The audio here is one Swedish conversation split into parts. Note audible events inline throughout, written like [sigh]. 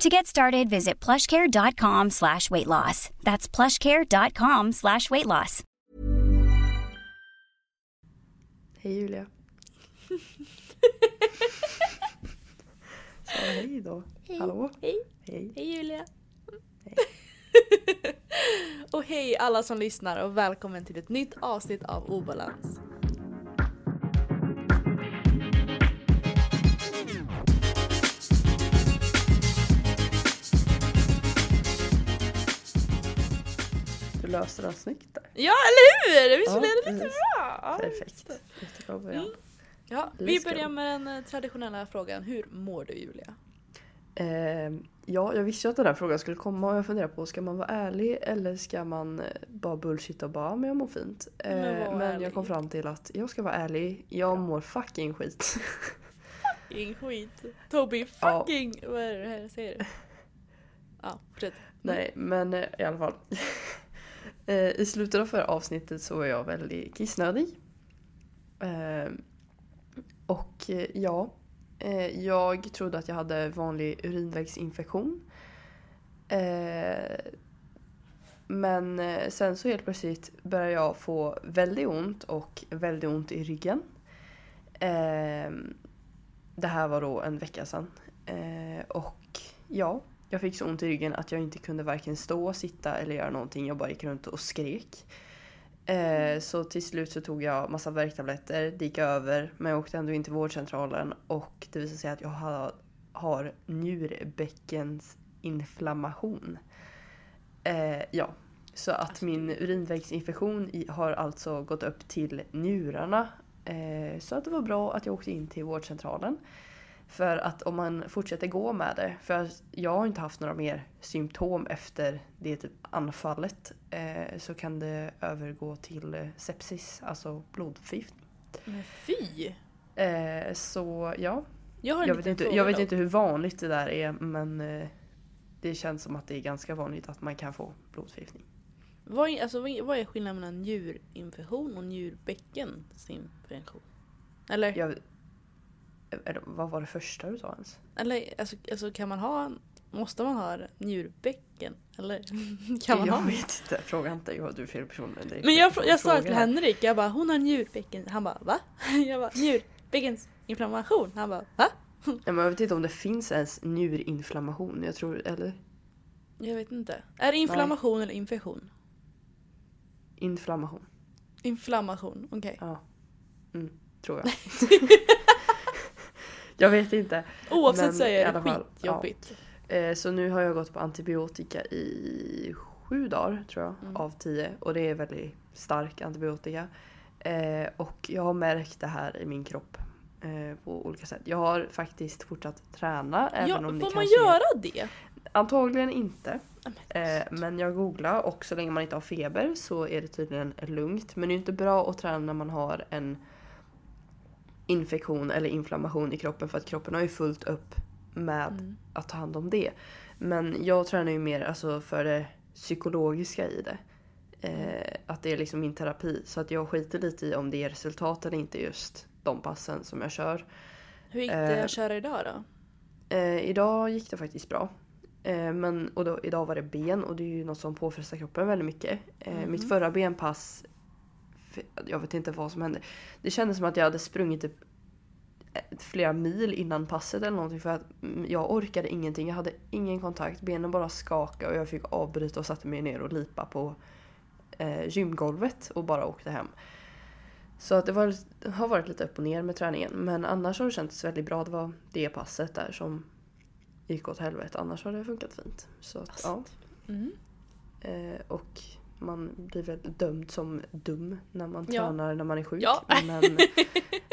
To get started, visit plushcare.com slash weight loss. That's plushcare.com slash weight loss. Hej Julia. [laughs] Sa hej då. Hallå? Hej. Hej. Hej Julia. Hej. [laughs] och hej alla som lyssnar och välkommen till ett nytt avsnitt av Obalans. Löste den snyggt där. Ja eller hur! Visst Ja, blev det lite bra? Ja, Perfekt. Jättebra början. Mm. Ja, vi börjar med den eh, traditionella frågan. Hur mår du Julia? Ehm, ja, jag visste ju att den här frågan skulle komma och jag funderar på ska man vara ärlig eller ska man eh, bara bullshit och bara men jag mår fint. Men var men ärlig. jag kom fram till att jag ska vara ärlig. Jag mår fucking skit. [laughs] Fucking skit. Toby Ja. fucking... Vad är det här jag säger? Ja, fortsätt. Nej, men eh, i alla fall. [laughs] Eh, I slutet av förra avsnittet så var jag väldigt kissnödig. Ehm, och eh, ja, eh, jag trodde att jag hade vanlig urinvägsinfektion. Men sen så helt plötsligt började jag få väldigt ont och väldigt ont i ryggen. Ehm, det här var då en vecka sedan. Och ja, jag fick så ont i ryggen att jag inte kunde varken stå, sitta eller göra någonting. Jag bara gick runt och skrek. Eh, så till slut så tog jag massa värktabletter, det gick över men jag åkte ändå in till vårdcentralen och det visade sig att jag har, har njurbäckensinflammation. Eh, ja, så att min urinvägsinfektion har alltså gått upp till njurarna. Eh, så att det var bra att jag åkte in till vårdcentralen. För att om man fortsätter gå med det, för jag har inte haft några mer symptom efter det typ anfallet, eh, så kan det övergå till eh, sepsis, alltså blodförgiftning. Men fy! Eh, så ja, Jag jag vet, inte, jag vet inte hur vanligt det där är men eh, det känns som att det är ganska vanligt att man kan få blodförgiftning. Vad är, alltså, vad är- skillnaden mellan njurinfektion och njurbäckensinfektion? Eller, Jag, vad var det första du sa ens? eller alltså, alltså kan man ha, måste man ha njurbäcken? Eller [laughs] kan man jag ha? vet inte, fråga inte. Jag du är fel person. Är Men jag, jag sa till. Henrik, jag bara hon har njurbäcken. Han bara va? [laughs] Jag bara njurbäckensinflammation. Han bara va? [laughs] Ja, men jag vet inte om det finns ens njurinflammation. Jag tror, eller Jag vet inte. Är det inflammation eller infektion? inflammation. Inflammation, okej. Ja. Mm, tror jag. Jag vet inte. Oavsett Men så är det fall, skitjobbigt. Eh, så nu har jag gått på antibiotika i sju dagar tror jag Mm. av tio. Och det är väldigt stark antibiotika. Eh, och jag har märkt det här i min kropp eh, på olika sätt. Jag har faktiskt fortsatt träna. även Ja, om får det man kanske är- göra det? Antagligen inte. Ja, Eh, men jag googlar och så länge man inte har feber så är det tydligen lugnt. Men det är inte bra att träna när man har en infektion eller inflammation i kroppen för att kroppen har ju fullt upp med Mm. att ta hand om det. Men jag tränar ju mer alltså, för det psykologiska i det. Eh, att det är liksom min terapi. Så att jag skiter lite i om det är resultat eller inte just de passen som jag kör. Hur gick det Eh, att köra idag då? Eh, idag gick det faktiskt bra. Eh, men, och då, idag var det ben och det är ju något som påfrestar kroppen väldigt mycket. Eh, Mhm. Mitt förra benpass, jag vet inte vad som hände. Det kändes som att jag hade sprungit typ flera mil innan passet eller någonting för att jag orkade ingenting. Jag hade ingen kontakt, benen bara skakade och jag fick avbryta och satte mig ner och lipa på eh, gymgolvet och bara åkte hem. Så att det var, har varit lite upp och ner med träningen. Men annars har det känts väldigt bra. Det var det passet där som gick åt helvete. Annars har det funkat fint. Så att, ja. Mm. Eh, och man blir väl dömd som dum när man Ja. tränar när man är sjuk. Ja. Men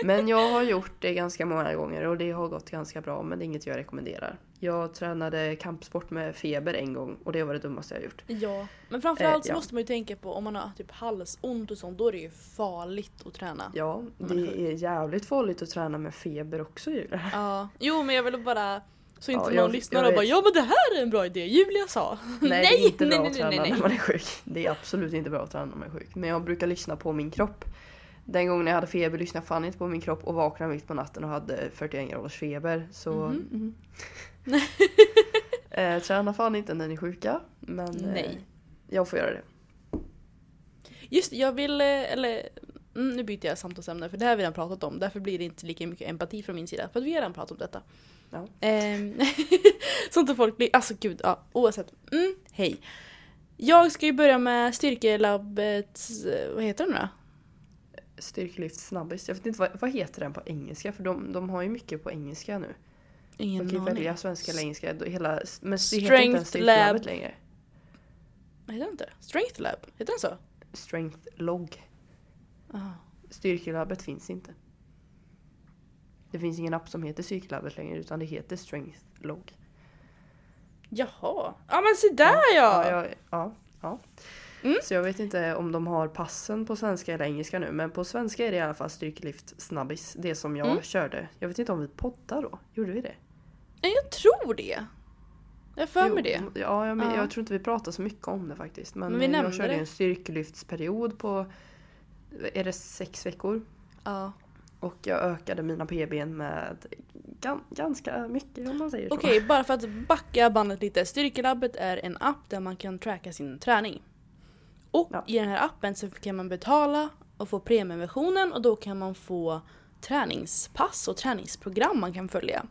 Men jag har gjort det ganska många gånger och det har gått ganska bra men det är inget jag rekommenderar. Jag tränade kampsport med feber en gång och det var det dummaste jag gjort. Ja, men framförallt så Eh, ja. måste man ju tänka på om man har typ halsont och sånt, då är det ju farligt att träna. Ja, man är det är jävligt farligt att träna med feber också Julia. Ja. Jo men jag ville bara så inte Ja, någon jag- lyssnar jag och bara ja men det här är en bra idé, Julia sa. Nej, det Nej, är inte nej, bra nej, att träna när man är sjuk. Det är absolut inte bra att träna när man är sjuk. Men jag brukar lyssna på min kropp. Den gången jag hade feber lyssnade jag fan inte på min kropp och vaknade mitt på natten och hade 41 graders feber. Så... Mhm. mhm. [laughs] eh, träna fan inte när ni är sjuka. Men eh, Nej. jag får göra det. Just det, jag vill, eh, eller mm, nu byter jag samtalsämne för det här har vi redan pratat om. Därför blir det inte lika mycket empati från min sida. För att vi har redan pratat om detta. Ja. Ehm, [laughs] så inte folk blir, alltså gud, ja, oavsett. Mm, hej. Jag ska ju börja med styrkelabbet, eh, vad heter den då? Styrkelyft snabbis. Jag vet inte vad, vad heter den på engelska? För de, de har ju mycket på engelska nu. Ingen Man kan ju välja svenska eller engelska. Hela, men det heter inte Strength lab. längre. Heter den inte? Strength Lab? Heter den så? Strength log. Ah. Styrkelabbet finns inte. Det finns ingen app som heter Styrkelabbet längre utan det heter Strength log. Jaha. Ja men se där ja! Ja, ja, ja, ja. Mm. Så jag vet inte om de har passen på svenska eller engelska nu men på svenska är det i alla fall Styrkelyft snabbis. Det som jag Mm. körde. Jag vet inte om vi poddar då? Gjorde vi det? Jag tror det. Jag för mig det. Ja, jag, men, Ja. jag tror inte vi pratar så mycket om det faktiskt. Men, Men vi jag körde det. en styrkelyftsperiod på är det sex veckor. Ja. Och jag ökade mina PBn med gan, ganska mycket om man säger så. Okej, bara för att backa bandet lite. Styrkelabbet är en app där man kan tracka sin träning. Och Ja. i den här appen så kan man betala och få premieversionen och då kan man få träningspass och träningsprogram man kan följa.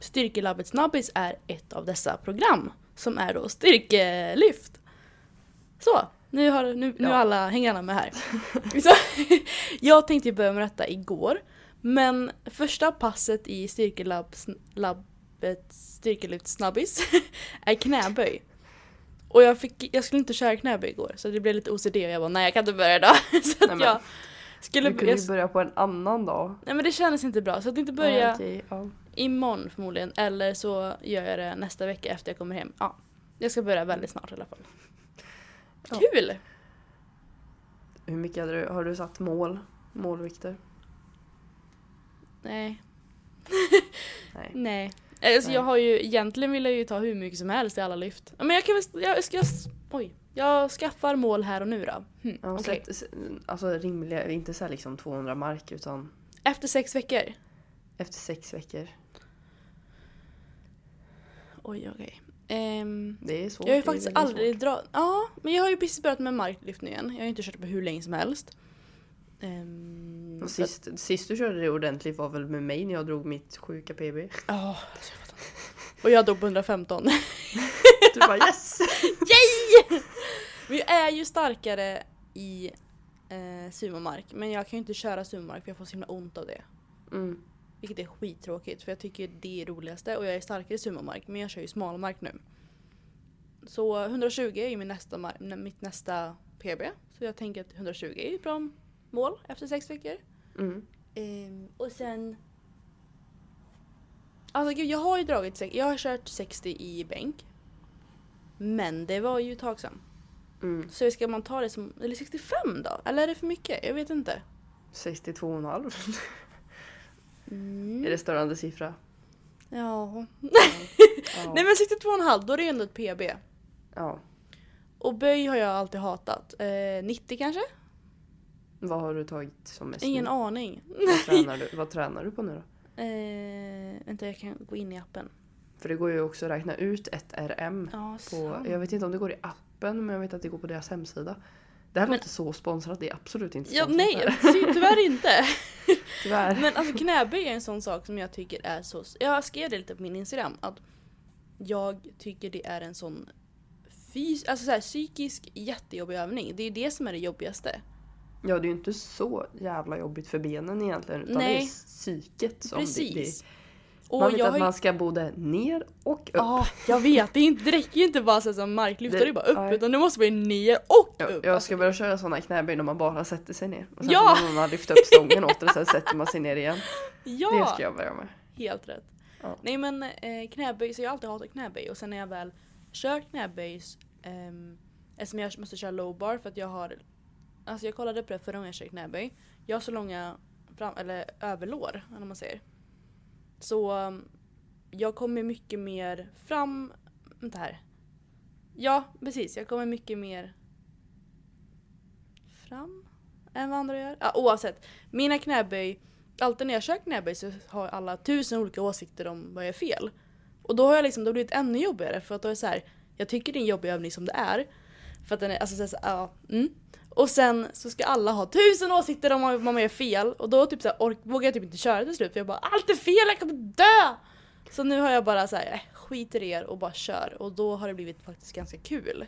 Styrkelabbet Snabbis är ett av dessa program som är då styrkelyft. Så, nu, har, nu, nu Ja. alla, hänger alla med här. [laughs] Så, [laughs] jag tänkte börja med detta igår. Men första passet i styrkelabbet styrkelyft snabbis [laughs] är knäböj. Och jag, fick, jag skulle inte köra knäböj igår så det blev lite OCD och jag bara nej jag kan inte börja idag. så att Nej, jag skulle Du kunde jag, ju börja på en annan dag. Nej men det kändes inte bra så att inte börja Ja, okej, ja. imorgon förmodligen eller så gör jag det nästa vecka efter jag kommer hem. Ja, jag ska börja väldigt snart i alla fall. Kul! Hur mycket hade du, har du satt mål? Målvikter? Nej. Nej. [laughs] Nej. Alltså, Nej. Jag har ju, egentligen vill jag ju ta hur mycket som helst i alla lyft. Men jag kan väl, jag ska, oj. Jag skaffar mål här och nu då. Hm, Ja, okej. sätt- Alltså rimliga, inte så här liksom 200 mark utan Efter sex veckor? efter sex veckor. Oj, okej. Ehm, Det är svårt. jag har ju faktiskt aldrig dragit... Ja, men jag har ju precis börjat med marklyft nu igen. Jag har ju inte kört på hur länge som helst. Ehm, Och så att- sist, sist du körde det ordentligt var väl med mig när jag drog mitt sjuka PB. Ja, inte. Och jag dog på 115. [laughs] Du bara yes! [laughs] Yay! Men jag är ju starkare i eh, sumomark. Men jag kan ju inte köra sumomark för jag får så himla ont av det. Mm. Vilket är skittråkigt för jag tycker det är roligaste och jag är starkare i sumomark men jag kör ju smalmark nu. Så 120 är ju min nästa, mitt nästa PB. Så jag tänker att 120 är ett bra mål efter sex veckor. Mm. Ehm, och sen... Alltså gud, jag har ju dragit... Jag har kört 60 i bänk. Men det var ju ett tag sedan. Mm. Så ska man ta det som... Eller 65 då? Eller är det för mycket? Jag vet inte. 62,5. [laughs] Mm. Är det störande siffra? Ja. Ja. [laughs] Nej men 62,5 då är det ändå ett PB. ja. Och böj har jag alltid hatat. Eh, 90 kanske? Vad har du tagit som mest? Ingen nu? aning. Vad [laughs] tränar, du, vad tränar du på nu då? Eh, vänta jag kan gå in i appen. För det går ju också att räkna ut ett RM. Ja, På, sant. jag vet inte om det går i appen men jag vet att det går på deras hemsida. Det här Men- låter så sponsrat, det är absolut inte Ja, sponsrat. nej, här. [laughs] ty- tyvärr inte. [laughs] Tyvärr. Men alltså knäböj är en sån sak som jag tycker är så... Jag skrev det lite på min Instagram att jag tycker det är en sån fys- alltså så här, psykisk jättejobbig övning. Det är det som är det jobbigaste. Ja det är ju inte så jävla jobbigt för benen egentligen utan det Nej. är psyket som Precis. Det, Och man vet att har man ska både ner och upp. Ja, jag vet. Det, inte, det räcker ju inte bara så som marklyft, Det- är bara upp. nej. Utan det måste vara ner och upp. jag ska börja köra sådana knäböj när man bara sätter sig ner. Och sen Ja! får man lyfta upp stången åt det, sen sätter man sig ner igen. ja, Det ska jag börja med. helt rätt. Ja. Nej men eh, knäböj, så jag har alltid hatat knäböj och sen när jag väl kör knäböj ehm, eftersom jag måste köra low bar för att jag har Alltså jag kollade på det förra gången jag körde knäböj. Jag har så långa fram, eller överlår, eller man säger. Så um, jag kommer mycket mer fram... Vänta här. Ja, precis. Jag kommer mycket mer fram än vad andra gör. Ja, oavsett. Mina knäböj, alltid när jag kör knäböj så har alla tusen olika åsikter om vad jag är fel. Och då har jag liksom, det har blivit ännu jobbigare för att då är det så här, jag tycker det är en jobbig övning som det är. För att den är, alltså så här, så- ja, mm. Och sen så ska alla ha tusen åsikter om vad man gör fel och då typ så här, ork, vågar jag typ inte köra till slut för jag bara allt är fel, jag kommer dö! Så nu har jag bara så här, äh, skiter i er och bara kör och då har det blivit faktiskt ganska kul.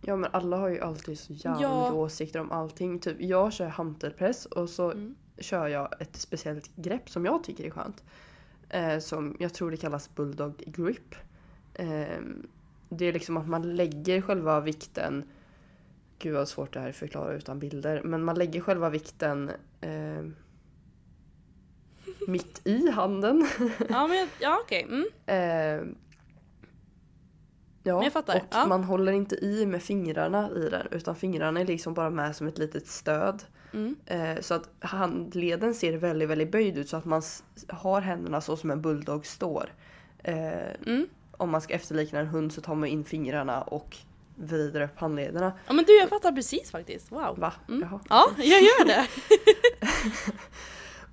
Ja men alla har ju alltid så jävla Ja. åsikter om allting. Typ jag kör hantelpress och så Mm. kör jag ett speciellt grepp som jag tycker är skönt. Eh, som jag tror det kallas bulldog grip. Eh, det är liksom att man lägger själva vikten Gud vad svårt det här är att förklara utan bilder. Men man lägger själva vikten eh, mitt i handen. [laughs] Ja men ja okej, mm. Eh, ja, Men jag fattar, och ja. man håller inte i med fingrarna i den utan fingrarna är liksom bara med som ett litet stöd. Mm. Eh, så att handleden ser väldigt, väldigt böjd ut så att man har händerna så som en bulldog står. Eh, Mm. Om man ska efterlikna en hund så tar man in fingrarna och vrider upp handlederna. Ja men du jag fattar precis faktiskt, wow. Va? Mm. Jaha. Ja, jag gör det. [laughs]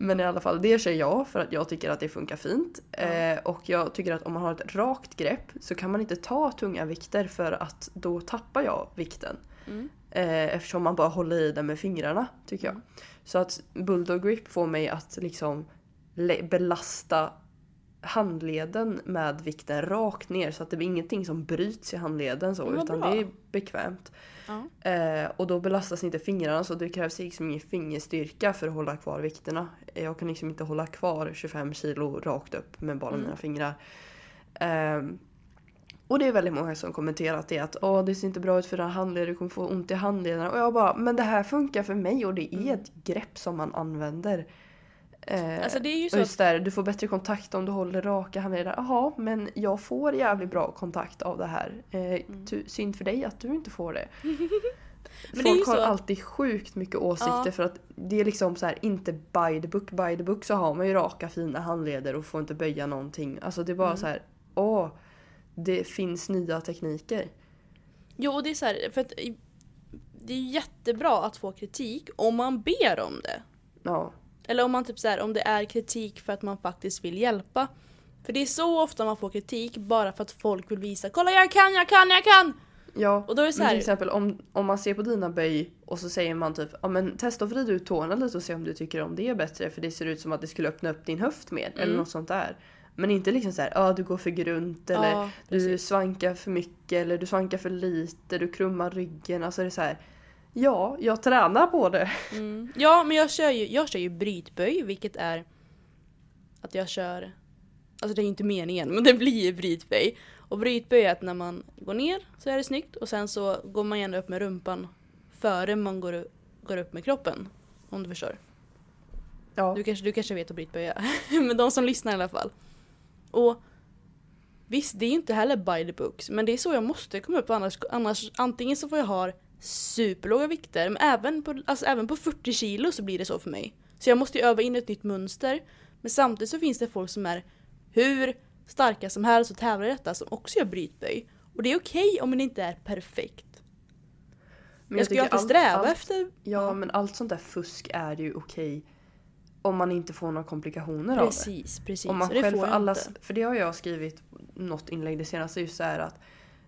Men i alla fall, det kör jag för att jag tycker att det funkar fint. Eh, och jag tycker att om man har ett rakt grepp så kan man inte ta tunga vikter för att då tappar jag vikten. Mm. Eh, eftersom man bara håller i den med fingrarna, tycker jag. Mm. Så att bulldog grip får mig att liksom belasta handleden med vikten rakt ner så att det blir ingenting som bryts i handleden så utan bra. det är bekvämt. Ja. Eh, och då belastas inte fingrarna så det krävs liksom ingen fingerstyrka för att hålla kvar vikterna. Eh, Jag kan liksom inte hålla kvar 25 kilo rakt upp med bara Mm. mina fingrar. Ehm, och det är väldigt många som kommenterat det att Åh, det ser inte bra ut för dina handleder, du kommer få ont i handlederna. Och jag bara, men det här funkar för mig och det är Mm. ett grepp som man använder. Eh, Alltså det är ju så just där, du får bättre kontakt om du håller raka handleder. Jaha, men jag får jävligt bra kontakt av det här. Eh, tu- synd för dig att du inte får det. [laughs] Mm. Folk har alltid sjukt mycket åsikter Ja. för att det är liksom så här, inte by the book. By the book så har man ju raka fina handleder och får inte böja någonting. Alltså det är bara Mm. så här, åh, det finns nya tekniker. jo och det är så här, för att det är jättebra att få kritik om man ber om det. Ja, Eller om man typ så här, om det är kritik för att man faktiskt vill hjälpa. För det är så ofta man får kritik bara för att folk vill visa Kolla jag kan, jag kan, jag kan! ja. Och då är det så Men här, till exempel om, om man ser på dina böj och så säger man typ ja men testa att vrida ut tårna lite och se om du tycker om det är bättre för det ser ut som att det skulle öppna upp din höft mer eller Mm. något sånt där. Men inte liksom så här, ja du går för grunt eller ja, du svankar för mycket eller du svankar för lite, du krummar ryggen. Alltså det är så här. Ja, jag tränar på det. Mm. Ja men jag kör, ju, jag kör ju brytböj vilket är att jag kör Alltså det är inte meningen men det blir ju brytböj. Och brytböj är att när man går ner så är det snyggt och sen så går man gärna upp med rumpan före man går, går upp med kroppen. Om du förstår. Ja. Du kanske, du kanske vet att brytböja. [laughs] men de som lyssnar i alla fall. Och visst, det är inte heller by the books men det är så jag måste komma upp annars, annars antingen så får jag ha superlåga vikter men även på, alltså även på 40 kilo så blir det så för mig. Så jag måste ju öva in ett nytt mönster. Men samtidigt så finns det folk som är hur starka som helst och tävlar i detta som också gör brytböj. Och det är okej om det inte är perfekt. Men jag ska ju alltid allt- sträva allt- efter... Ja, men allt sånt där fusk är ju okej om man inte får några komplikationer av det. Precis, precis. Om man själv får jag alla, inte. för det har jag skrivit något inlägg det senaste just så här att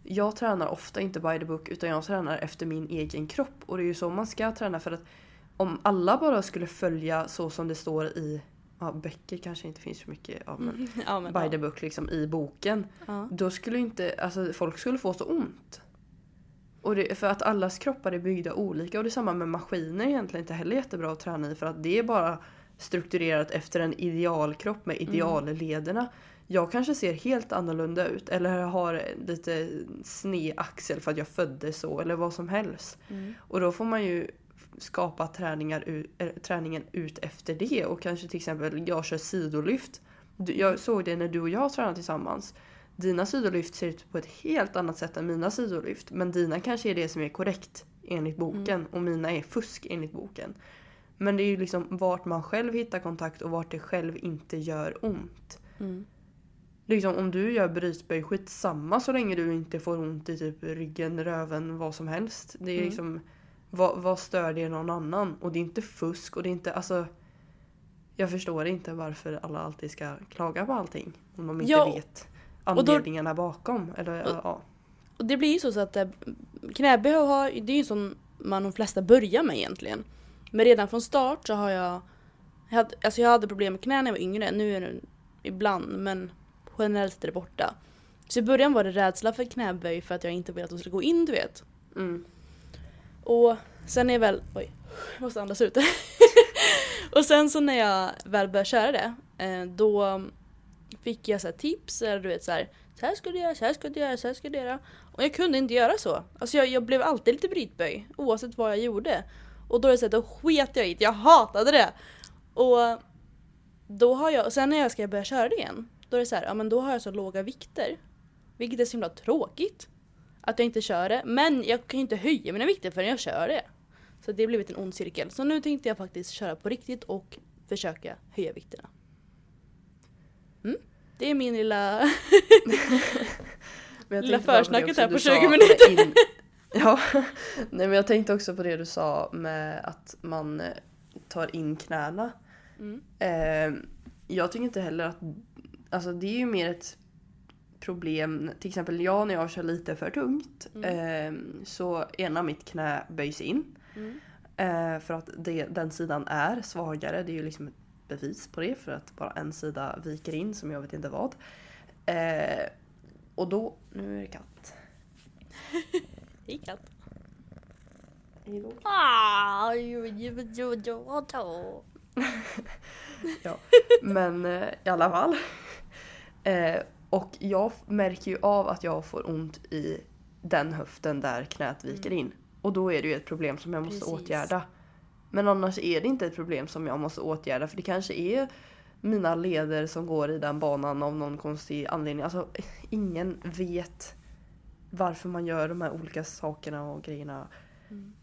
jag tränar ofta inte by the book utan jag tränar efter min egen kropp och det är ju så man ska träna för att om alla bara skulle följa så som det står i ja, böcker kanske inte finns så mycket av men [laughs] Ja, men, by the book liksom i boken Ja. då skulle inte, alltså folk skulle få så ont. Och det, för att allas kroppar är byggda olika och det är samma med maskiner egentligen inte heller jättebra att träna i för att det är bara strukturerat efter en idealkropp med ideallederna. Jag kanske ser helt annorlunda ut eller har lite sned axel för att jag föddes så eller vad som helst. Mm. Och då får man ju skapa träningar, äh, träningen ut efter det och kanske till exempel jag kör sidolyft. Jag såg det när du och jag tränade tillsammans. Dina sidolyft ser ut på ett helt annat sätt än mina sidolyft men dina kanske är det som är korrekt enligt boken och mina är fusk enligt boken. Men det är ju liksom vart man själv hittar kontakt och vart det själv inte gör ont. Mm. Liksom om du gör brytböj, skitsamma så länge du inte får ont i typ ryggen, röven, vad som helst. Det är Mm. liksom, vad, vad stör det någon annan? Och det är inte fusk och det är inte, alltså jag förstår inte varför alla alltid ska klaga på allting. Om de inte Ja, vet då- anledningarna bakom. Eller, Och- ja. Och det blir ju så att eh, knäböj har, det är ju som man de flesta börjar med egentligen. Men redan från start så har jag, jag hade, alltså jag hade problem med knä när jag var yngre, nu är det ibland men generellt är det borta. Så i början var det rädsla för knäböj för att jag inte ville att de skulle gå in du vet. Mm. Och sen är jag väl, oj, jag måste andas ut. [laughs] och sen så när jag väl började köra det, eh, då fick jag så tips, eller du vet så här, så här ska du göra, så här ska du göra, så här ska du göra. Och jag kunde inte göra så. Alltså jag, jag blev alltid lite brytböj, oavsett vad jag gjorde. Och då är det så här, då sket jag i det, jag hatade det. Och då har jag, och sen när jag ska börja köra det igen, då är det så här, ja men då har jag så låga vikter. Vilket är så himla tråkigt. Att jag inte kör det. Men jag kan ju inte höja mina vikter förrän jag kör det. Så det har blivit en ond cirkel. Så nu tänkte jag faktiskt köra på riktigt och försöka höja vikterna. Mm. Det är min lilla... [laughs] Lilla försnacket här på sa 20 med minuter. In... Ja, [laughs] nej men jag tänkte också på det du sa med att man tar in knäna. Mm. Eh, jag tycker inte heller att, alltså det är ju mer ett problem, till exempel jag när jag kör lite för tungt eh, så ena mitt knä böjs in. Mm. Eh, för att det, den sidan är svagare, det är ju liksom ett bevis på det för att bara en sida viker in som jag vet inte vad. Eh, och då, nu är det katt. Hej katt. Ah. [laughs] Ja. Men eh, i alla fall. [laughs] Eh, och jag märker ju av att jag får ont i den höften där knät viker in. Och då är det ju ett problem som jag måste Precis. åtgärda. Men annars är det inte ett problem som jag måste åtgärda för det kanske är mina leder som går i den banan av någon konstig anledning. Alltså [laughs] ingen vet varför man gör de här olika sakerna och grejerna. Mm.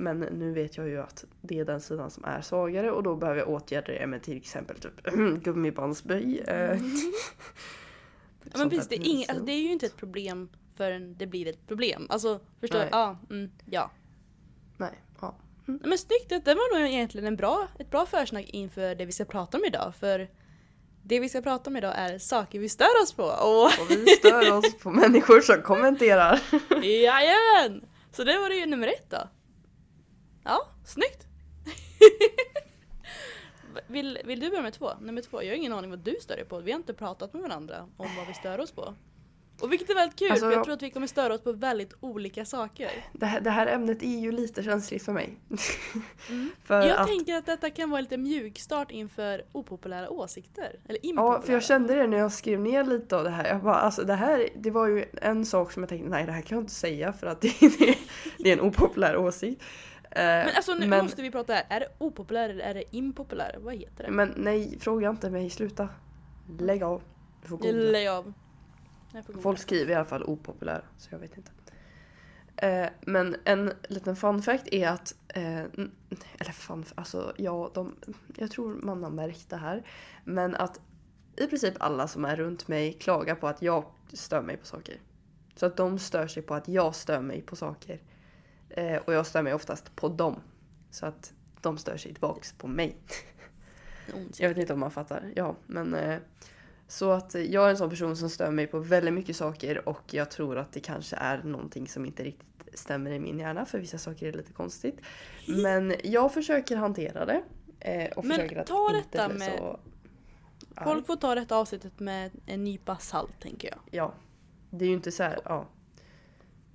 Men nu vet jag ju att det är den sidan som är svagare och då behöver jag åtgärda det med till exempel typ [clears throat] gummibandsböj. eh, [laughs] Ja, men precis, det är, ing, pinsamt. alltså, det är ju inte ett problem förrän det blir ett problem. Alltså, förstår du? Ja, mm, ja. Nej, ja. Nej, Men snyggt, det var nog egentligen en bra, ett bra försnack inför det vi ska prata om idag. För det vi ska prata om idag är saker vi stör oss på. Och Och vi stör oss på [laughs] människor som kommenterar. jajamän! Så det var det ju nummer ett då. Ja, snyggt! [laughs] vill, vill du börja med två? Nummer två, jag har ingen aning vad du stör dig på. Vi har inte pratat med varandra om vad vi stör oss på. Och vilket är väldigt kul, Alltså, för jag tror att vi kommer störa oss på väldigt olika saker. Det här, det här ämnet är ju lite känsligt för mig. [laughs] för Jag att, tänker att detta kan vara lite mjukstart inför opopulära åsikter. Eller impopulära. ja, för jag kände det när jag skrev ner lite av det här. Jag bara, alltså det här, det var ju en sak som jag tänkte, nej det här kan jag inte säga för att det, det, [laughs] det är en opopulär åsikt. Eh, Men alltså nu men, måste vi prata här. Är det opopulär eller är det impopulär? Vad heter det? men nej, fråga inte mig, sluta. Lägg av. Du får googla. Lägg av. Folk skriver i alla fall opopulär, så jag vet inte. Eh, men en liten fun fact är att, eh, eller fun, alltså ja, de, jag tror man har märkt det här. Men att i princip alla som är runt mig klagar på att jag stör mig på saker. Så att de stör sig på att jag stör mig på saker. Eh, och jag stör mig oftast på dem. Så att de stör sig tillbaks på mig. Jag vet inte om man fattar. Ja, men eh, så att jag är en sån person som stör mig på väldigt mycket saker och jag tror att det kanske är någonting som inte riktigt stämmer i min hjärna för vissa saker är lite konstigt. Men jag försöker hantera det. Eh, och Men försöker att ta inte detta bli med- så. Folk får ta detta avsnittet med en nypa salt tänker jag. Ja. Det är ju inte så här, ja.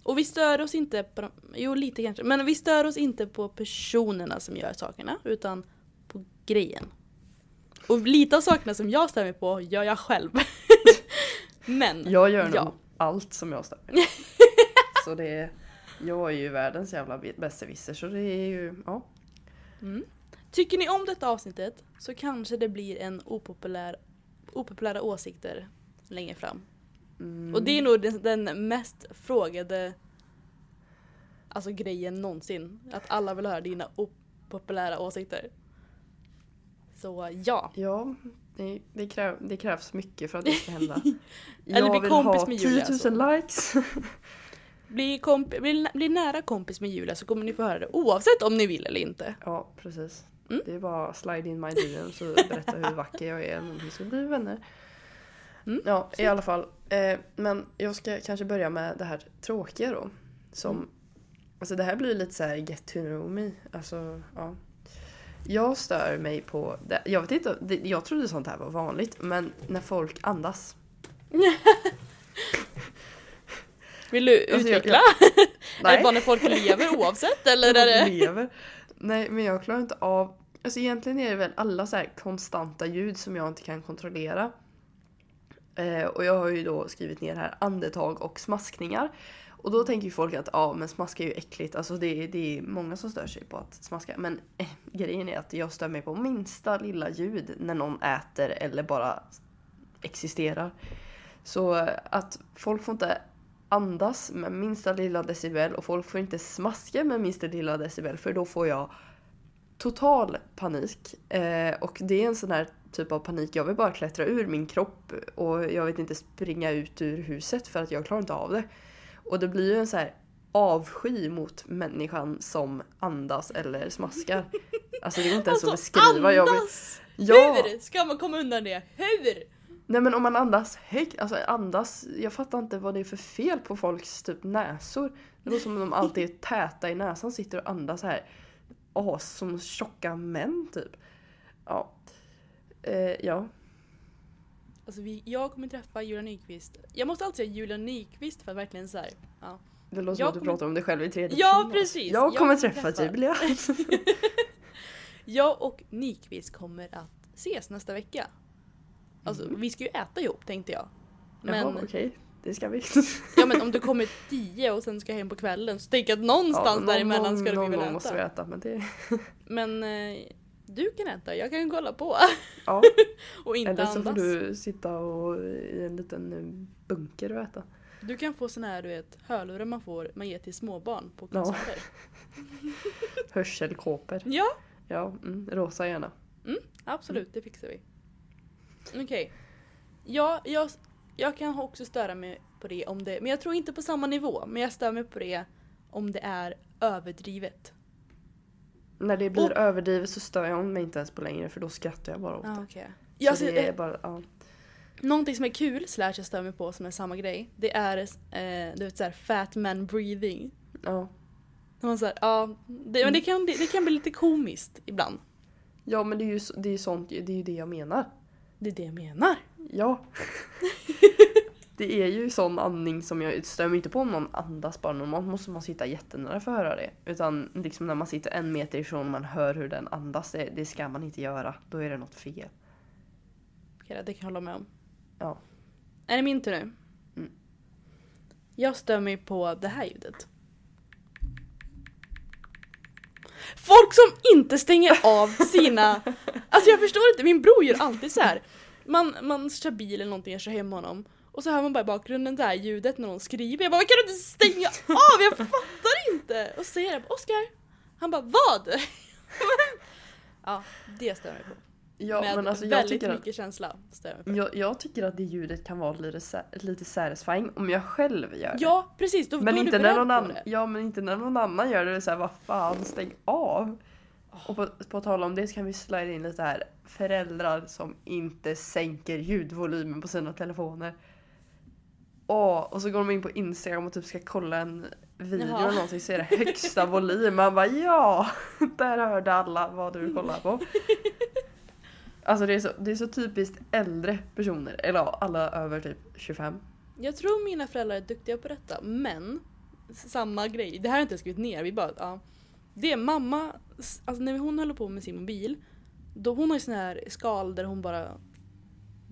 Och vi stör oss inte på de, jo lite kanske, men vi stör oss inte på personerna som gör sakerna utan på grejen. Och lite av sakerna som jag stör mig på gör jag själv. [laughs] Men, Jag gör nog ja. allt som jag stör mig på. Så det är, jag är ju världens jävla besserwisser så det är ju, ja. Tycker ni om detta avsnittet så kanske det blir en opopulär, opopulära åsikter längre fram. Mm. Och det är nog den, den mest frågade alltså grejen någonsin. Att alla vill höra dina opopulära åsikter. Så ja. Ja, det, det, kräv, det krävs mycket för att det ska hända. [laughs] Eller jag bli vill kompis ha med 10 Julia, 000 alltså. likes. [laughs] Bli, komp- bli, bli nära kompis med Julia så kommer ni få höra det oavsett om ni vill eller inte. Ja, precis. Mm. Det är bara slide in my DMs och berätta hur vacker jag är och vi ska bli vänner. Mm, Ja, i alla fall. Eh, men jag ska kanske börja med det här tråkiga då. Som, Mm. alltså det här blir lite så här get to know me. Alltså, ja. Jag stör mig på, det, jag vet inte, det, jag trodde sånt här var vanligt, men när folk andas. [laughs] Vill du Alltså, jag- utveckla? [laughs] Är det bara när folk lever oavsett eller är det... [laughs] lever. Nej, men jag klarar inte av... Alltså egentligen är det väl alla så här konstanta ljud som jag inte kan kontrollera. Eh, och jag har ju då skrivit ner här andetag och smaskningar. Och då tänker ju folk att ja, men smaska är ju äckligt. Alltså det, är- det är många som stör sig på att smaska. Men eh, grejen är att jag stör mig på minsta lilla ljud när någon äter eller bara existerar. Så eh, att folk får inte andas med minsta lilla decibel och folk får inte smaska med minsta lilla decibel för då får jag total panik. Eh, och det är en sån här typ av panik, jag vill bara klättra ur min kropp och jag vet inte springa ut ur huset för att jag klarar inte av det. Och det blir ju en så här avsky mot människan som andas eller smaskar. Alltså det går inte ens att beskriva. Jag vill, andas! ja! Hur ska man komma undan det? Hur? Nej men om man andas högt, alltså andas, jag fattar inte vad det är för fel på folks typ näsor. Det låter som om de alltid är täta i näsan, sitter och andas så här as som tjocka män typ. Ja. Eh, ja. Alltså vi, jag kommer träffa Julia Nyqvist. Jag måste alltid säga Julia Nyqvist för att verkligen så här. Ja. Det låter Jag som att du kommer- pratar om dig själv i tredje Ja, precis. Jag Jag kommer träffa träffa. Julia. [laughs] Jag och Nyqvist kommer att ses nästa vecka. Alltså Mm. vi ska ju äta ihop tänkte jag. Men... Men, okej, det ska vi. [laughs] ja, men om du kommer tio och sen ska hem på kvällen så tänker jag att någonstans någon- däremellan ska någon väl gång äta. måste vi äta men det... Men eh, du kan äta, jag kan kolla på. Ja. [laughs] och inte Eller så får andas. Du... du sitta och, i en liten eh, bunker och äta. kan få såna här du vet, hörlurar man får, man ger till småbarn på Ja. konserter. [laughs] Hörselkåpor. Ja, Ja, mm, rosa gärna. absolut det fixar vi. Okej. Ja, jag, jag kan också störa mig på det om det, men jag tror inte på samma nivå. Men jag stör mig på det om det är överdrivet. När det blir Och- överdrivet så stör jag mig inte ens på längre för då skrattar jag bara åt Ah, det. okay. Så jag, ser- det är bara, ja. Någonting som är kul, slash jag stör mig på som är samma grej, det är eh, du vet såhär fat man breathing. ja. När man såhär, ja, det, men det kan, det, det kan bli lite komiskt ibland. Ja men det är ju, så- det är sånt, det är ju det jag menar. Det är det jag menar. Ja. [laughs] det är ju sån andning som jag mig inte på om någon andas bara normalt måste man sitta jättenära för att höra det. Utan liksom när man sitter en meter ifrån och man hör hur den andas, det, det ska man inte göra. Då är det något fel. Okej, det kan jag hålla med om. Ja. Är det min tur nu? Mm. Jag stör mig på det här ljudet. Folk som inte stänger av sina... [laughs] Alltså jag förstår inte, min bror gör alltid så här. Man, man kör bil eller någonting, jag kör hem honom. Och så hör man bara i bakgrunden det här ljudet när någon skriver. Jag bara kan du inte stänga av? Jag fattar inte! Och så säger jag Oskar. Han bara vad? [laughs] ja, det stör mig på. Ja Med men alltså jag tycker att mycket känsla stör jag på. jag, jag tycker att det ljudet kan vara lite, lite satisfying om jag själv gör det. Ja precis, då, Men då är du inte, när någon annan, ja, men inte när någon annan gör det. det är så här, vad fan, stäng av! Och på, på tal om det så kan vi slida in lite här föräldrar som inte sänker ljudvolymen på sina telefoner. Åh, och så går de in på Instagram och typ ska kolla en video Jaha. eller någonting så är det högsta volym. Man bara ja! [laughs] Där hörde alla vad du kollar på. [laughs] Alltså det är, så, det är så typiskt äldre personer, eller ja, alla över typ 25. Jag tror mina föräldrar är duktiga på detta, men samma grej. Det här har jag inte skrivit ner, vi bara, ja. Det är mamma, alltså när hon håller på med sin mobil, Då hon har ju sån här skal där hon bara...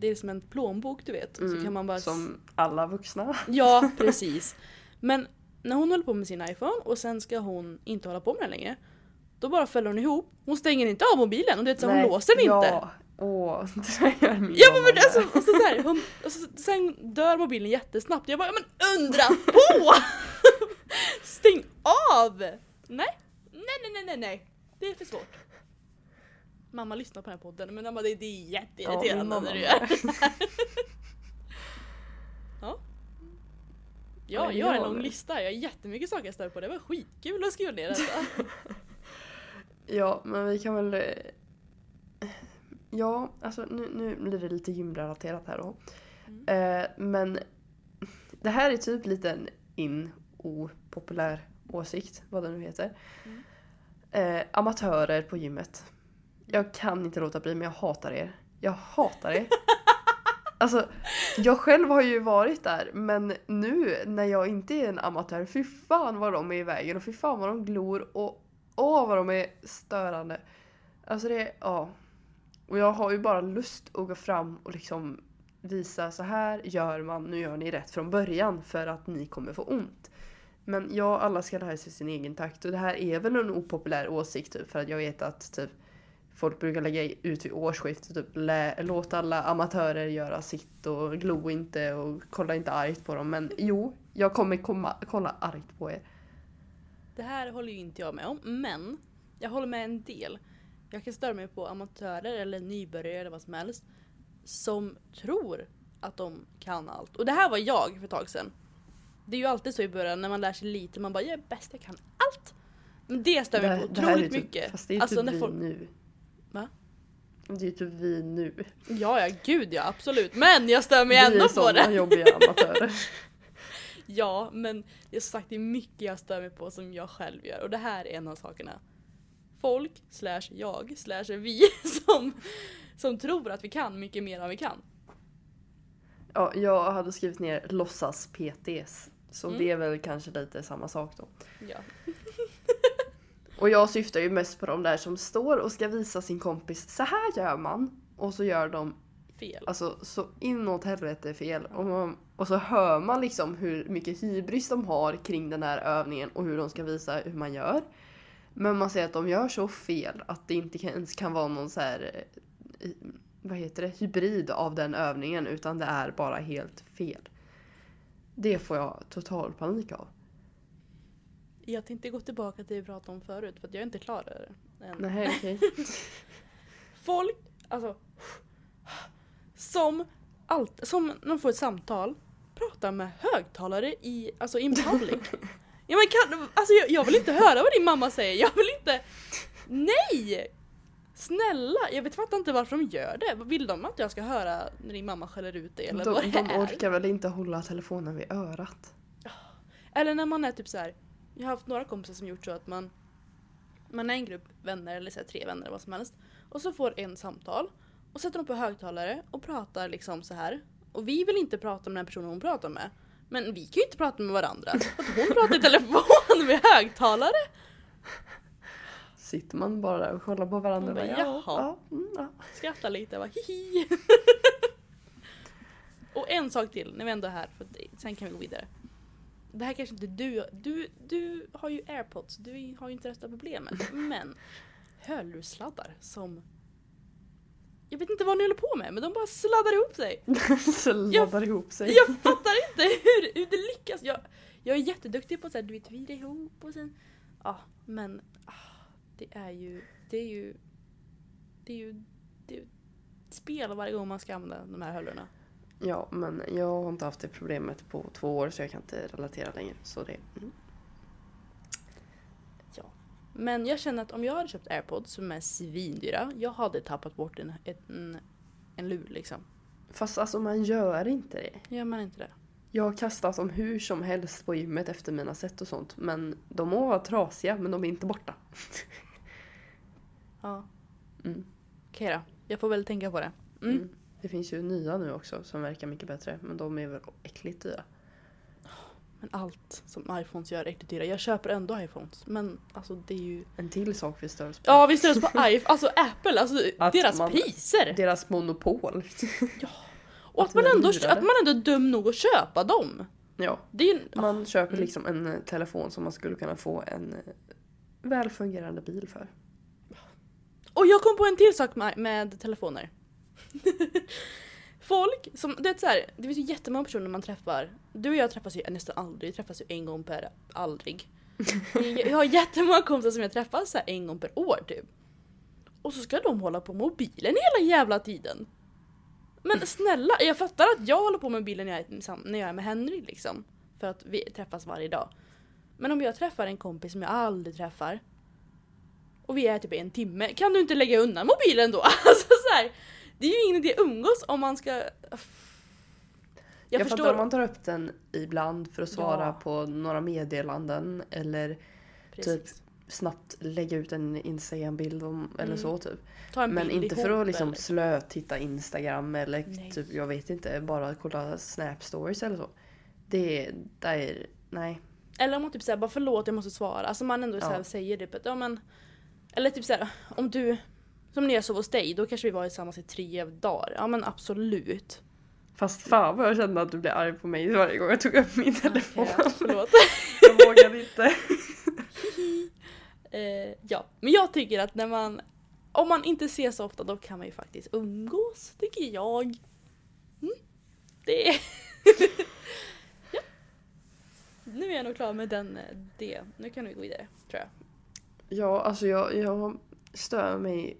Det är som en plånbok du vet. Så Mm, kan man bara... Som alla vuxna. [laughs] Ja, precis. Men när hon håller på med sin iPhone och sen ska hon inte hålla på med den längre. Då bara fäller hon ihop. Hon stänger inte av mobilen och du vet, så hon låser den inte. Ja, åh, [laughs] det gör min Ja men, men alltså, och så, så här, hon, och så, sen dör mobilen jättesnabbt. Jag bara, men undra på! [laughs] Stäng av! Nej, nej, nej, nej, nej. Det är för svårt. Mamma lyssnar på den här podden men mamma, det, det är Ja, jätteirriterande mamma när du gör Ja. [laughs] Ja, Ja, jag har en lång lista, jag har jättemycket saker jag stör på. Det var skitkul att skriva ner detta. [laughs] Ja, men vi kan väl... eh, Ja, alltså nu, nu blir det lite gymrelaterat här då. Mm. Eh, men det här är typ lite en in opopulär åsikt, vad det nu heter. Mm. Eh, amatörer på gymmet. Jag kan inte låta bli men jag hatar er. Jag hatar er. [laughs] Alltså, jag själv har ju varit där men nu när jag inte är en amatör, fy fan vad de är i vägen och fy fan vad de glor och åh vad de är störande. Alltså det är, ja. Och jag har ju bara lust att gå fram och liksom visa så här gör man, nu gör ni rätt från början för att ni kommer få ont. Men ja, alla ska lära sig sin egen takt och det här är väl en opopulär åsikt typ för att jag vet att typ folk brukar lägga ut vid årsskiftet typ låt alla amatörer göra sitt och glo inte och kolla inte argt på dem. Men jo, jag kommer komma, kolla argt på er. Det här håller ju inte jag med om, men jag håller med en del. Jag kan störa mig på amatörer eller nybörjare eller vad som helst som tror att de kan allt. Och det här var jag för ett tag sedan. Det är ju alltid så i början när man lär sig lite, man bara jag är bäst, jag kan allt. Men det stör mig på det här är otroligt typ, mycket. Fast det är Alltså, typ när vi folk- nu. Det är ju typ vi nu. Ja, ja, gud ja, absolut. Men jag stör mig vi ändå är på det. jobbiga amatörer. [laughs] Ja, men det är sagt det är mycket jag stör mig på som jag själv gör och det här är en av sakerna. Folk, slash jag, slash vi [laughs] som, som tror att vi kan mycket mer än vi kan. Ja, jag hade skrivit ner låtsas PTs. Så Mm. det är väl kanske lite samma sak då. Ja. Och jag syftar ju mest på de där som står och ska visa sin kompis så här gör man. Och så gör de Fel. alltså så inåt helvete fel. Och, man, och så hör man liksom hur mycket hybris de har kring den här övningen och hur de ska visa hur man gör. Men man ser att de gör så fel att det inte ens kan vara någon så här eh, vad heter det, hybrid av den övningen utan det är bara helt fel. Det får jag total panik av. Jag tänkte gå tillbaka till det vi pratade om förut för jag är inte klar där än. Nej, okej. [laughs] Folk, alltså som, allt, som när de får ett samtal pratar med högtalare i, alltså in public. [laughs] Ja, men kan, alltså jag, jag vill inte höra vad din mamma säger, jag vill inte... Nej! Snälla, jag vet fattar inte varför de gör det. Vill de att jag ska höra när din mamma skäller ut dig eller vad De, det de är? orkar väl inte hålla telefonen vid örat? Eller när man är typ så här. Jag har haft några kompisar som gjort så att man man är en grupp vänner eller så här, tre vänner eller vad som helst och så får en samtal och sätter de på högtalare och pratar liksom så här. Och vi vill inte prata med den personen hon pratar med. Men vi kan ju inte prata med varandra. Att hon pratar i [laughs] telefon med högtalare. Sitter man bara där och kollar på varandra och bara, bara, ja, jaha. ja, mm, ja. Skrattar lite bara hihi. [laughs] och en sak till när vi ändå är här, för sen kan vi gå vidare. Det här kanske inte du, du, du har ju airpods, du har ju inte detta problemet. [laughs] Men hörlurssladdar som jag vet inte vad ni håller på med men de bara sladdar ihop sig. [laughs] Så laddar ihop sig. Jag fattar inte hur, hur det lyckas. Jag, jag är jätteduktig på att du vet, vrida ihop och sen... Ja, men ah, det är ju... Det är ju... Det är ju... Det är ju ett spel varje gång man ska använda de här hörlurarna. Ja, men jag har inte haft det problemet på två år så jag kan inte relatera längre. Så det, mm. Ja. Men jag känner att om jag hade köpt airpods som är svindyra, jag hade tappat bort en, en, en lur liksom. Fast alltså man gör inte det. Gör man inte det? Jag har kastat dem hur som helst på gymmet efter mina set och sånt. Men de må vara trasiga men de är inte borta. Ja. Mm. Okej då. Jag får väl tänka på det. Mm. Mm. Det finns ju nya nu också som verkar mycket bättre. Men de är väl äckligt dyra. Men allt som iPhones gör är riktigt dyra. Jag köper ändå iPhones. Men alltså det är ju... En till sak vi stör oss på. Ja vi stör oss på iPhone, alltså Apple, alltså Att deras man- priser! Deras monopol. [laughs] Och att att man, ändå, att man ändå är dum nog att köpa dem. ja. Ju... Man köper mm. liksom en eh, telefon som man skulle kunna få en eh, välfungerande bil för. Och jag kom på en till sak med, med telefoner. [laughs] Folk som, det är så här, det finns ju jättemånga personer man träffar. Du och jag träffas ju nästan aldrig, vi träffas ju en gång per aldrig. [laughs] Jag har jättemånga kompisar som jag träffar så här en gång per år typ. Och så ska de hålla på med mobilen hela jävla tiden. Men [laughs] snälla, jag fattar att jag håller på med mobilen när jag är, när jag är med Henry liksom. För att vi träffas varje dag. Men om jag träffar en kompis som jag aldrig träffar och vi är typ en timme, kan du inte lägga undan mobilen då? Alltså så här, det är ju ingen idé att umgås om man ska... Jag, Jag, förstår. fattar om man tar upp den ibland för att svara Ja. på några meddelanden eller Precis. typ snabbt lägga ut en Instagram-bild om, eller Mm. så typ. Men inte för att liksom slötitta Instagram eller Nej. typ, jag vet inte, bara kolla Snap stories eller så. Det är, det är nej. Eller om man typ säger bara förlåt jag måste svara. Alltså man ändå så Ja. säger typ att ja men... Eller typ såhär om du... Som när jag sov hos dig, då kanske vi var tillsammans i tre dagar. Ja men absolut. Fast fan vad jag kände att du blev arg på mig varje gång jag tog upp min telefon. Okej, förlåt. [laughs] jag vågade inte. [laughs] Eh, ja, men jag tycker att när man... Om man inte ses så ofta då kan man ju faktiskt umgås, tycker jag. Mm. Det är... [laughs] ja. Nu är jag nog klar med den, eh, det. Nu kan vi gå vidare, tror jag. Ja, alltså jag, jag stör mig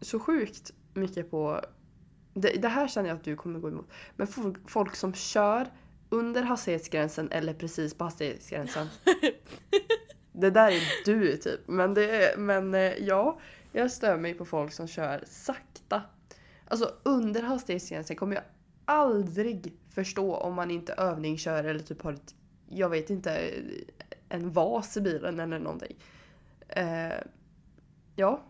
så sjukt mycket på... Det, det här känner jag att du kommer gå emot. Men folk, folk som kör under hastighetsgränsen eller precis på hastighetsgränsen. [laughs] det där är du typ. Men, det men eh, ja, jag stör mig på folk som kör sakta. Alltså under hastighetsgränsen kommer jag aldrig förstå om man inte övningskör eller typ har ett, jag vet inte, en vas i bilen eller någonting. Eh, ja,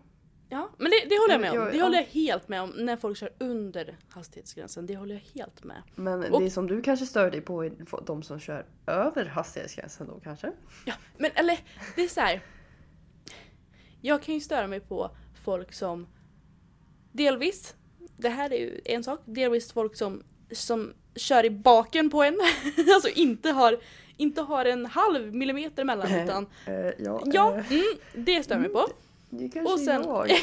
Ja, men det, det håller jag med om. Jag- Det håller jag helt med om när folk kör under hastighetsgränsen. Det håller jag helt med. men Och- det som du kanske stör dig på är de som kör över hastighetsgränsen då kanske? Ja, men eller det är så här. Jag kan ju störa mig på folk som delvis, det här är ju en sak, delvis folk som, som kör i baken på en. [laughs] alltså inte har, inte har en halv millimeter mellan utan Eh, ja, ja, eh, mm, det stör mig på. Det kanske och sen- jag. [laughs]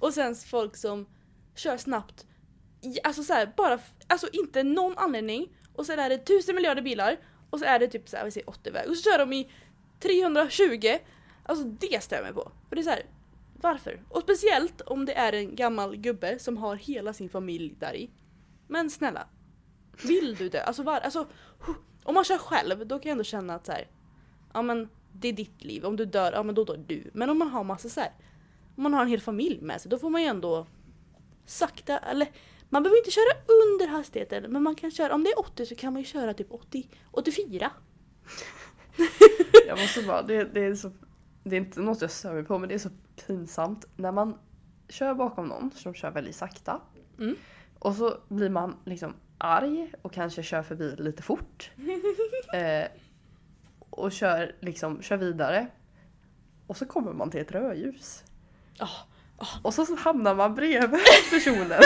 Och sen folk som kör snabbt. Alltså så här, bara, alltså inte någon anledning. Och sen är det tusen miljarder bilar. Och så är det typ så här, vi säger 80 väg. Och så kör de i 320. Alltså det mig på. För det är så här, varför? Och speciellt om det är en gammal gubbe som har hela sin familj där i. Men snälla. Vill du det? Alltså, var, alltså om man kör själv då kan jag ändå känna att så här, ja men det är ditt liv. Om du dör, ja men då dör du. Men om man har massa så här, om man har en hel familj med sig då får man ju ändå sakta, eller man behöver inte köra under hastigheten men man kan köra, om det är 80 så kan man ju köra typ 80, 84. [laughs] Jag måste bara, det, det är så... Det är inte något jag stör mig på men det är så pinsamt när man kör bakom någon som kör väldigt sakta. Mm. Och så blir man liksom arg och kanske kör förbi lite fort. [laughs] eh, och kör liksom, kör vidare. Och så kommer man till ett rödljus. Ah, Och så, hamnar man bredvid [laughs] personen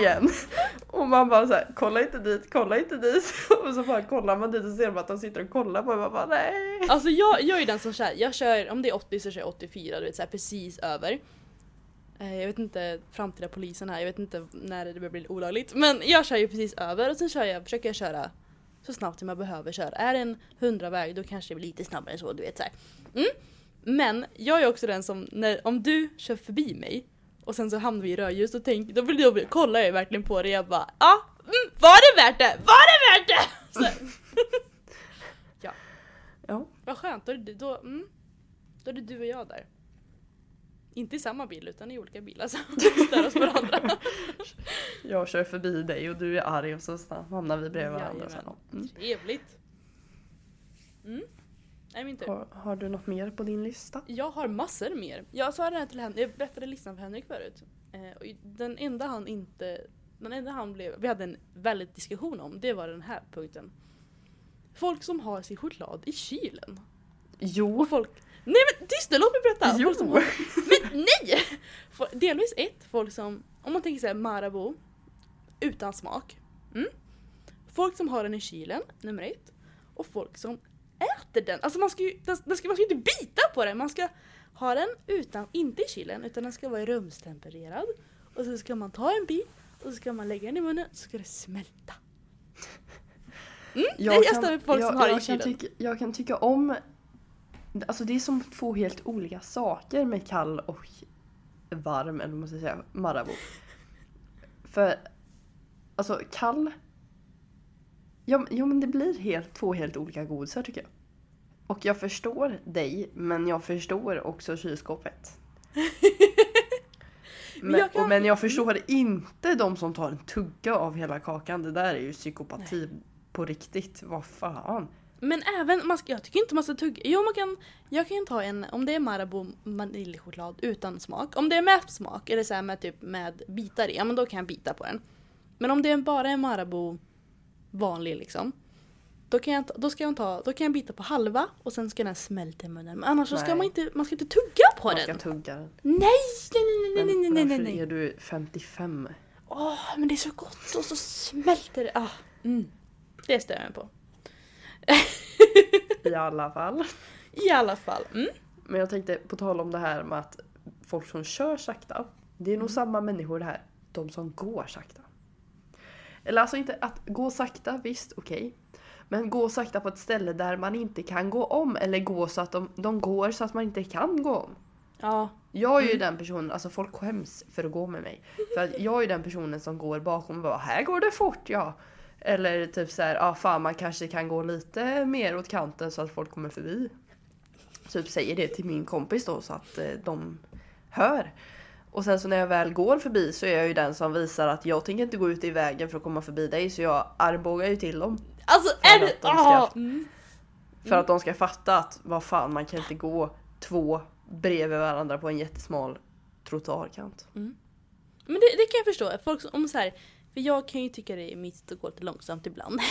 igen. Och man bara såhär, kolla inte dit, kolla inte dit. [laughs] Och så bara kollar man dit och ser att de sitter och kollar på en. Man bara nej. Alltså jag, jag är den som kör, jag kör, om det är 80 så kör jag 84, du vet såhär precis över. Eh, Jag vet inte, framtida polisen här, jag vet inte när det börjar bli olagligt. Men jag kör ju precis över och sen kör jag, försöker jag köra så snabbt som jag behöver köra. Är det en 100-väg då kanske det blir lite snabbare än så, du vet såhär. Mm. Men jag är också den som, när, om du kör förbi mig och sen så hamnar vi i rödljus då, tänk, då, då blir- kollar jag verkligen på det jag bara ja, ah, mm, var det värt det? Var det värt det? Så, [laughs] Ja. vad skönt, då då, mm, då är det du och jag där. Inte i samma bil utan i olika bilar så vi [laughs] stör oss varandra. [laughs] Jag kör förbi dig och du är arg och så hamnar vi bredvid varandra. Sen. Mm. Trevligt. Mm. Nej min tur. Har, har du något mer på din lista? Jag har massor mer. Jag sa det här till Henrik, jag berättade listan för Henrik förut. Eh, och den enda han inte den enda han blev, vi hade en väldigt diskussion om, det var den här punkten. Folk som har sin choklad i kylen. Jo. Och folk... Nej men tyst nu, låt mig berätta! Jo. Folk som har, men nej! Delvis ett, folk som, om man tänker såhär Marabou, utan smak. Mm. Folk som har den i kylen, nummer ett. Och folk som äter den. Alltså man ska ju, den, den ska, man ska ju inte bita på den, man ska ha den utan, inte i kylen, utan den ska vara rumstempererad. Och så ska man ta en bit och så ska man lägga den i munnen så ska det smälta. Mm, det är jag stör på folk jag, som har i jag, kan kylen. tycka, jag kan tycka om... Alltså det är som två helt olika saker med kall och varm, eller vad man ska säga, Marabou. För alltså kall... Ja, ja men det blir helt, två helt olika godisar tycker jag. Och jag förstår dig, men jag förstår också kylskåpet. [laughs] Men jag kan- men jag förstår inte de som tar en tugga av hela kakan. Det där är ju psykopati på riktigt. Vad fan. Men även, man ska, jag tycker inte man ska tugga. Jo man kan, jag kan ta en, om det är Marabou vaniljchoklad utan smak. Om det är med smak, eller så här med typ med bitar i, ja men då kan jag bita på den. Men om det är bara är Marabou vanlig liksom. Då kan, jag, då, ska jag ta, då kan jag bita på halva och sen ska den smälta i munnen. Men annars så ska Nej. man inte, man ska inte tugga på Man den. ska tugga den. Nej, nej, nej, nej, nej, nej, nej, nej. är du 55? Åh, men det är så gott och så smälter det. Ah, mm. Det stör jag mig på. I alla fall. I alla fall. Mm. Men jag tänkte på tal om det här med att folk som kör sakta. Det är nog samma människor det här. De som går sakta. Eller alltså inte att gå sakta, visst okej. Men gå sakta på ett ställe där man inte kan gå om. Eller gå så att de, de går så att man inte kan gå om. Ja, Jag är ju den personen, alltså folk skäms för att gå med mig. För jag är ju den personen som går bakom och bara här går det fort ja. Eller typ så här, ja ah, fan man kanske kan gå lite mer åt kanten så att folk kommer förbi. Typ säger det till min kompis då så att eh, de hör. Och sen så när jag väl går förbi så är jag ju den som visar att jag tänker inte gå ut i vägen för att komma förbi dig så jag armbågar ju till dem. alltså För är det... att de ska- Ah, mm. För att de ska fatta att vad fan man kan inte gå två bredvid varandra på en jättesmal trottoarkant. Men det, det kan jag förstå. Folk som, om så här, för jag kan ju tycka det är mysigt att gå lite långsamt ibland. [laughs]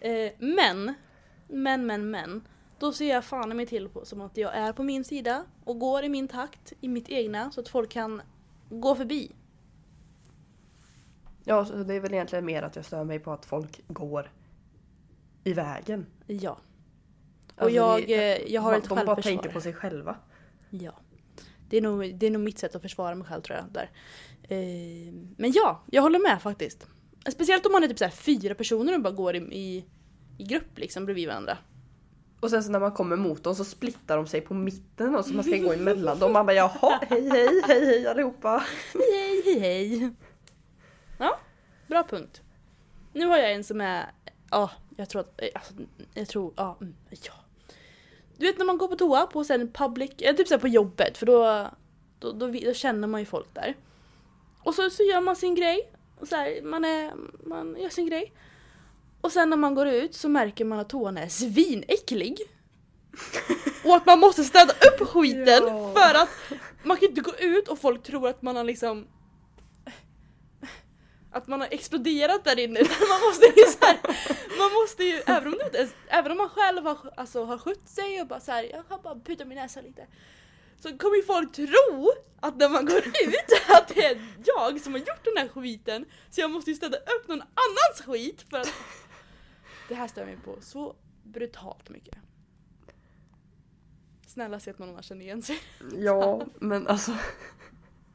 Eh, men, men, men, men. Då ser jag fan mig till på, som att jag är på min sida och går i min takt, i mitt egna, så att folk kan gå förbi. Ja, så det är väl egentligen mer att jag stör mig på att folk går i vägen. Ja. Och Alltså, jag, det- eh, jag har ett De bara självförsvar. tänker på sig själva. Ja. Det är, nog, det är nog mitt sätt att försvara mig själv tror jag. Där. Eh, men ja, jag håller med faktiskt. Speciellt om man är typ så fyra personer och bara går i, i, i grupp liksom bredvid varandra. Och sen så när man kommer mot dem så splittar de sig på mitten och så man ska gå emellan dem. Man bara jaha, hej hej hej hej allihopa. Hej hej hej! Ja, bra punkt. Nu har jag en som är, ja, jag tror att, eh, alltså, jag tror, mm, ja. Du vet när man går på toa på sen public, eh, typ såhär på jobbet för då, då, då, då känner man ju folk där. Och så, så gör man sin grej, och så här, man, är, man gör sin grej. Och sen när man går ut så märker man att toan är svinäcklig. Och att man måste städa upp skiten Ja. för att man kan inte gå ut och folk tror att man har liksom att man har exploderat där inne [laughs] man måste ju så här, man måste ju, även om, det även om man själv har, alltså, har skött sig och bara så här, jag har bara putat min näsa lite så kommer ju folk tro att när man går [laughs] ut att det är jag som har gjort den här skiten så jag måste ju städa upp någon annans skit för att det här stör mig på så brutalt mycket. Snälla se att någon annan känner igen sig. Ja, [laughs] men alltså.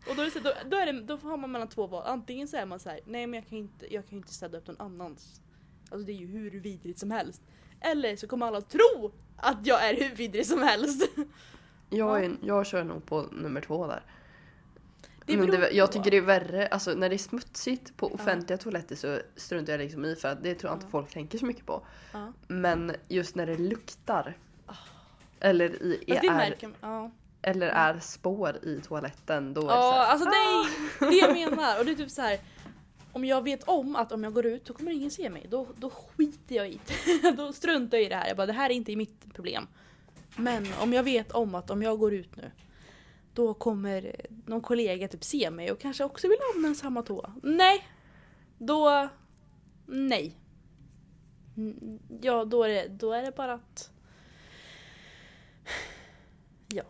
Och då, är det då, då, är det, då har man mellan två val. Antingen så är man så här, nej men jag kan ju inte, jag kan inte städa upp någon annans. Alltså det är ju hur vidrigt som helst. Eller så kommer alla tro att jag är hur vidrig som helst. [laughs] Jag, är, jag kör nog på nummer två där. Det men det, jag tycker det är värre, alltså när det är smutsigt på offentliga toaletter så struntar jag liksom i för att det tror jag inte Ja. folk tänker så mycket på. Ja. Men just när det luktar. Eller, i, är, märker. Ja. eller är spår i toaletten då är det så Ja, här, alltså nej! Det är det jag menar. Och det är typ så här. Om jag vet om att om jag går ut så kommer ingen se mig, då, då skiter jag i det. [laughs] Då struntar jag i det här. Jag bara, det här är inte mitt problem. Men om jag vet om att om jag går ut nu, då kommer någon kollega typ se mig och kanske också vill använda samma toa. Nej! Då... Nej. Mm, Ja, då är det, då är det bara att... Ja.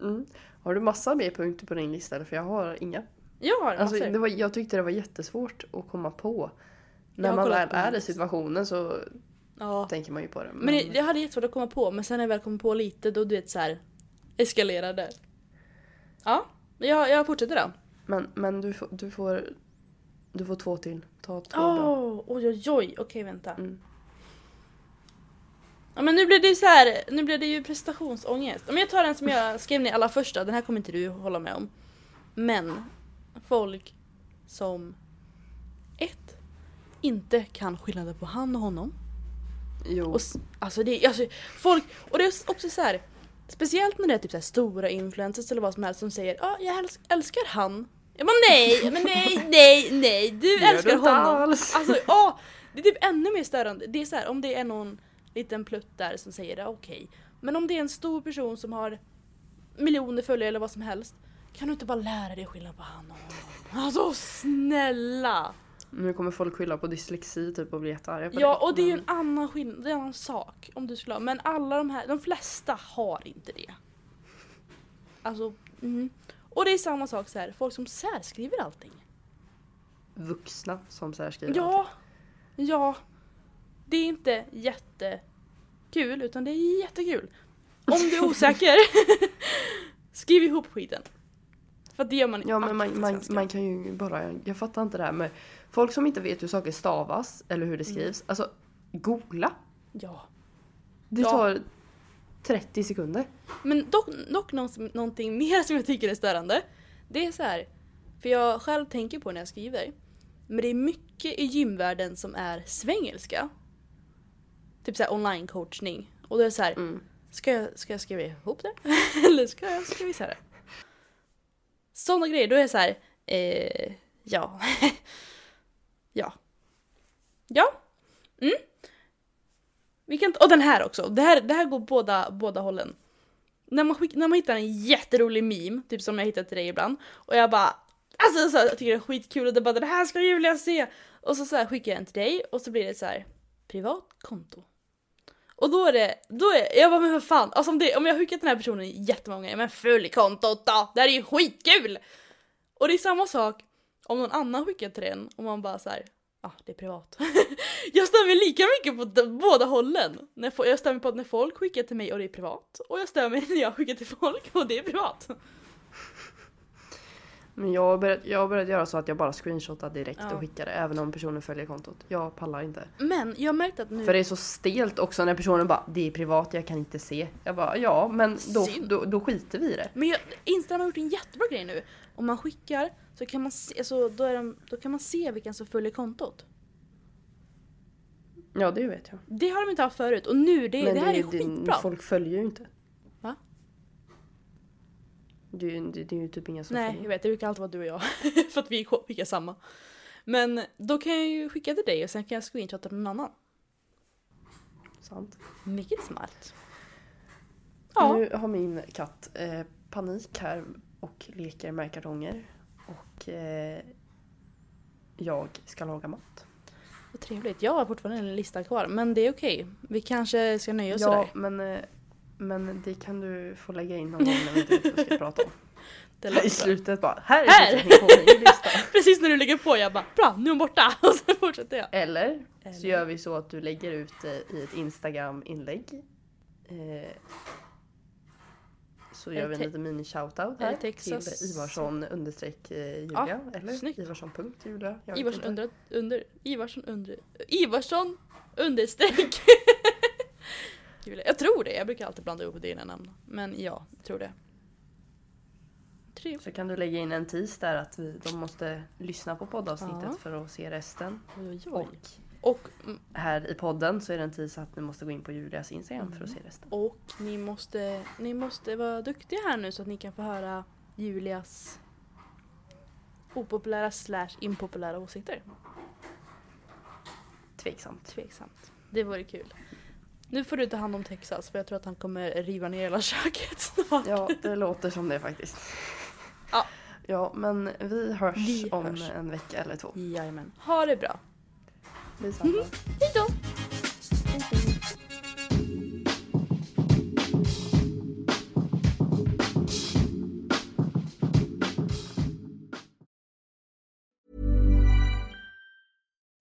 Mm. Har du massa mer punkter på din lista? För jag har inga. Jag har Alltså, massor. det var, jag tyckte det var jättesvårt att komma på. När man väl är i situationen så ja. tänker man ju på det. Men det, jag hade jättesvårt att komma på, men sen när jag väl kom på lite då du vet så här eskalerade. Ja, jag, jag fortsätter då. men, men du, du, får, du får två till. Ta två Åh, då. oj oj oj, okej vänta. Mm. Ja men nu blir det ju så här, nu blir det ju prestationsångest. Men jag tar den som jag skrev ner alla första, den här kommer inte du hålla med om. Men folk som ett inte kan skillnaden på han och honom. Jo. Och, alltså det alltså folk, och det är också så här. Speciellt när det är typ så stora influencers eller vad som helst som säger ja jag äls- älskar han. Jag bara nej, men nej, nej, nej, du gör älskar du honom. alls. Alltså ja, det är typ ännu mer störande. Det är så här, om det är någon liten plutt där som säger det, okej. Men om det är en stor person som har miljoner följare eller vad som helst. Kan du inte bara lära dig skillnad på han och honom? Alltså snälla! Nu kommer folk skylla på dyslexi typ och bli jättearga på Ja det. och det är ju en annan skillnad, det är en annan sak om du skulle ha. Men alla de här, de flesta har inte det. Alltså, mm. Och det är samma sak så här, folk som särskriver allting. Vuxna som särskriver Ja, ja. Det är inte jättekul utan det är jättekul. Om du är osäker, [laughs] skriv ihop skiten. För det gör man Ja men man, man, man kan ju bara, jag fattar inte det här med folk som inte vet hur saker stavas eller hur det Mm. skrivs. Alltså googla. Ja. Det Ja. tar 30 sekunder. Men dock, dock någon- någonting mer som jag tycker är störande. Det är så här, för jag själv tänker på när jag skriver. Men det är mycket i gymvärlden som är svengelska. Typ såhär online coachning. Och då är det så här, Mm. ska, jag, ska jag skriva ihop det? [laughs] Eller ska jag skriva isär det? Sådana grejer, då är det så här, eh, ja. [laughs] ja. Ja. Mm. Vi kan, och den här också. Det här, det här går båda, båda hållen. När man, skick, när man hittar en jätterolig meme, typ som jag hittat till dig ibland, och jag bara Alltså så här, jag tycker det är skitkul och det bara det här ska Julia se! Och så, så här, skickar jag den till dig och så blir det så här privat konto. Och då är det, då är jag bara men vad fan, alltså om, det, om jag har skickat den här personen jättemånga gånger, men följ kontot då! Det här är ju skitkul! Och det är samma sak om någon annan skickar till den och man bara så här, ah det är privat. [laughs] jag stör mig lika mycket på båda hållen. När, jag stör mig på att när folk skickar till mig och det är privat, och jag stör mig [laughs] när jag skickar till folk och det är privat. Men jag har, börjat, jag börjat göra så att jag bara screenshotar direkt Ja. och skickar det även om personen följer kontot. Jag pallar inte. Men jag har märkt att nu... För det är så stelt också när personen bara det är privat, jag kan inte se. Jag bara ja men då, då, då skiter vi i det. Men jag, Instagram har gjort en jättebra grej nu. Om man skickar så kan man se, alltså, då, är de, då kan man se vilka som följer kontot. Ja det vet jag. Det har de inte haft förut och nu, det, men det här är det- skitbra. Folk följer ju inte. Är, ju- det, är ju typ inga som Nej, jag vet. Det brukar alltid vara du och jag. [laughs] för att vi skickar samma. Men då kan jag ju skicka till dig och sen kan jag screenshotta någon annan. Sant. Mycket smart. Ja. Nu har min katt eh, panik här och leker med kartonger. Och eh, jag ska laga mat. Vad trevligt. Jag har fortfarande en lista kvar men det är okej. Vi kanske ska nöja oss Ja, sådär. men, eh, men det kan du få lägga in någon gång när vi inte vet vad vi ska [laughs] prata om. Det I låter slutet bara, här är Här! [laughs] Precis när du lägger på jag bara bra nu är hon borta [laughs] och så fortsätter jag. Eller, Eller? så gör vi så att du lägger ut det i ett Instagram-inlägg. Eh, så gör vi en te- liten mini-shoutout här Texas. till Ivarsson understreck eh, Julia. Ja, eller snyggt. Ivarsson punkt Julia. Ivarsson under, under, Ivarsson under, Ivarsson understreck. Julia. jag tror det, jag brukar alltid blanda ihop dina namn. Men ja, jag tror det. Trevligt. Så kan du lägga in en tis där att vi, de måste lyssna på poddavsnittet Ja. för att se resten. Oj, oj. Och Och, mm, här i podden så är det en tis att ni måste gå in på Julias Instagram för att Mm. se resten. och ni måste, ni måste vara duktiga här nu så att ni kan få höra Julias opopulära slash impopulära åsikter. Tveksamt. Tveksamt. Det vore kul. Nu får du ta hand om Texas för jag tror att han kommer riva ner hela köket snart. Ja, det låter som det faktiskt. Ja. Ja, men vi hörs Vi om hörs. en vecka eller två. Jajamän. Ha det bra. Detsamma. Hejdå!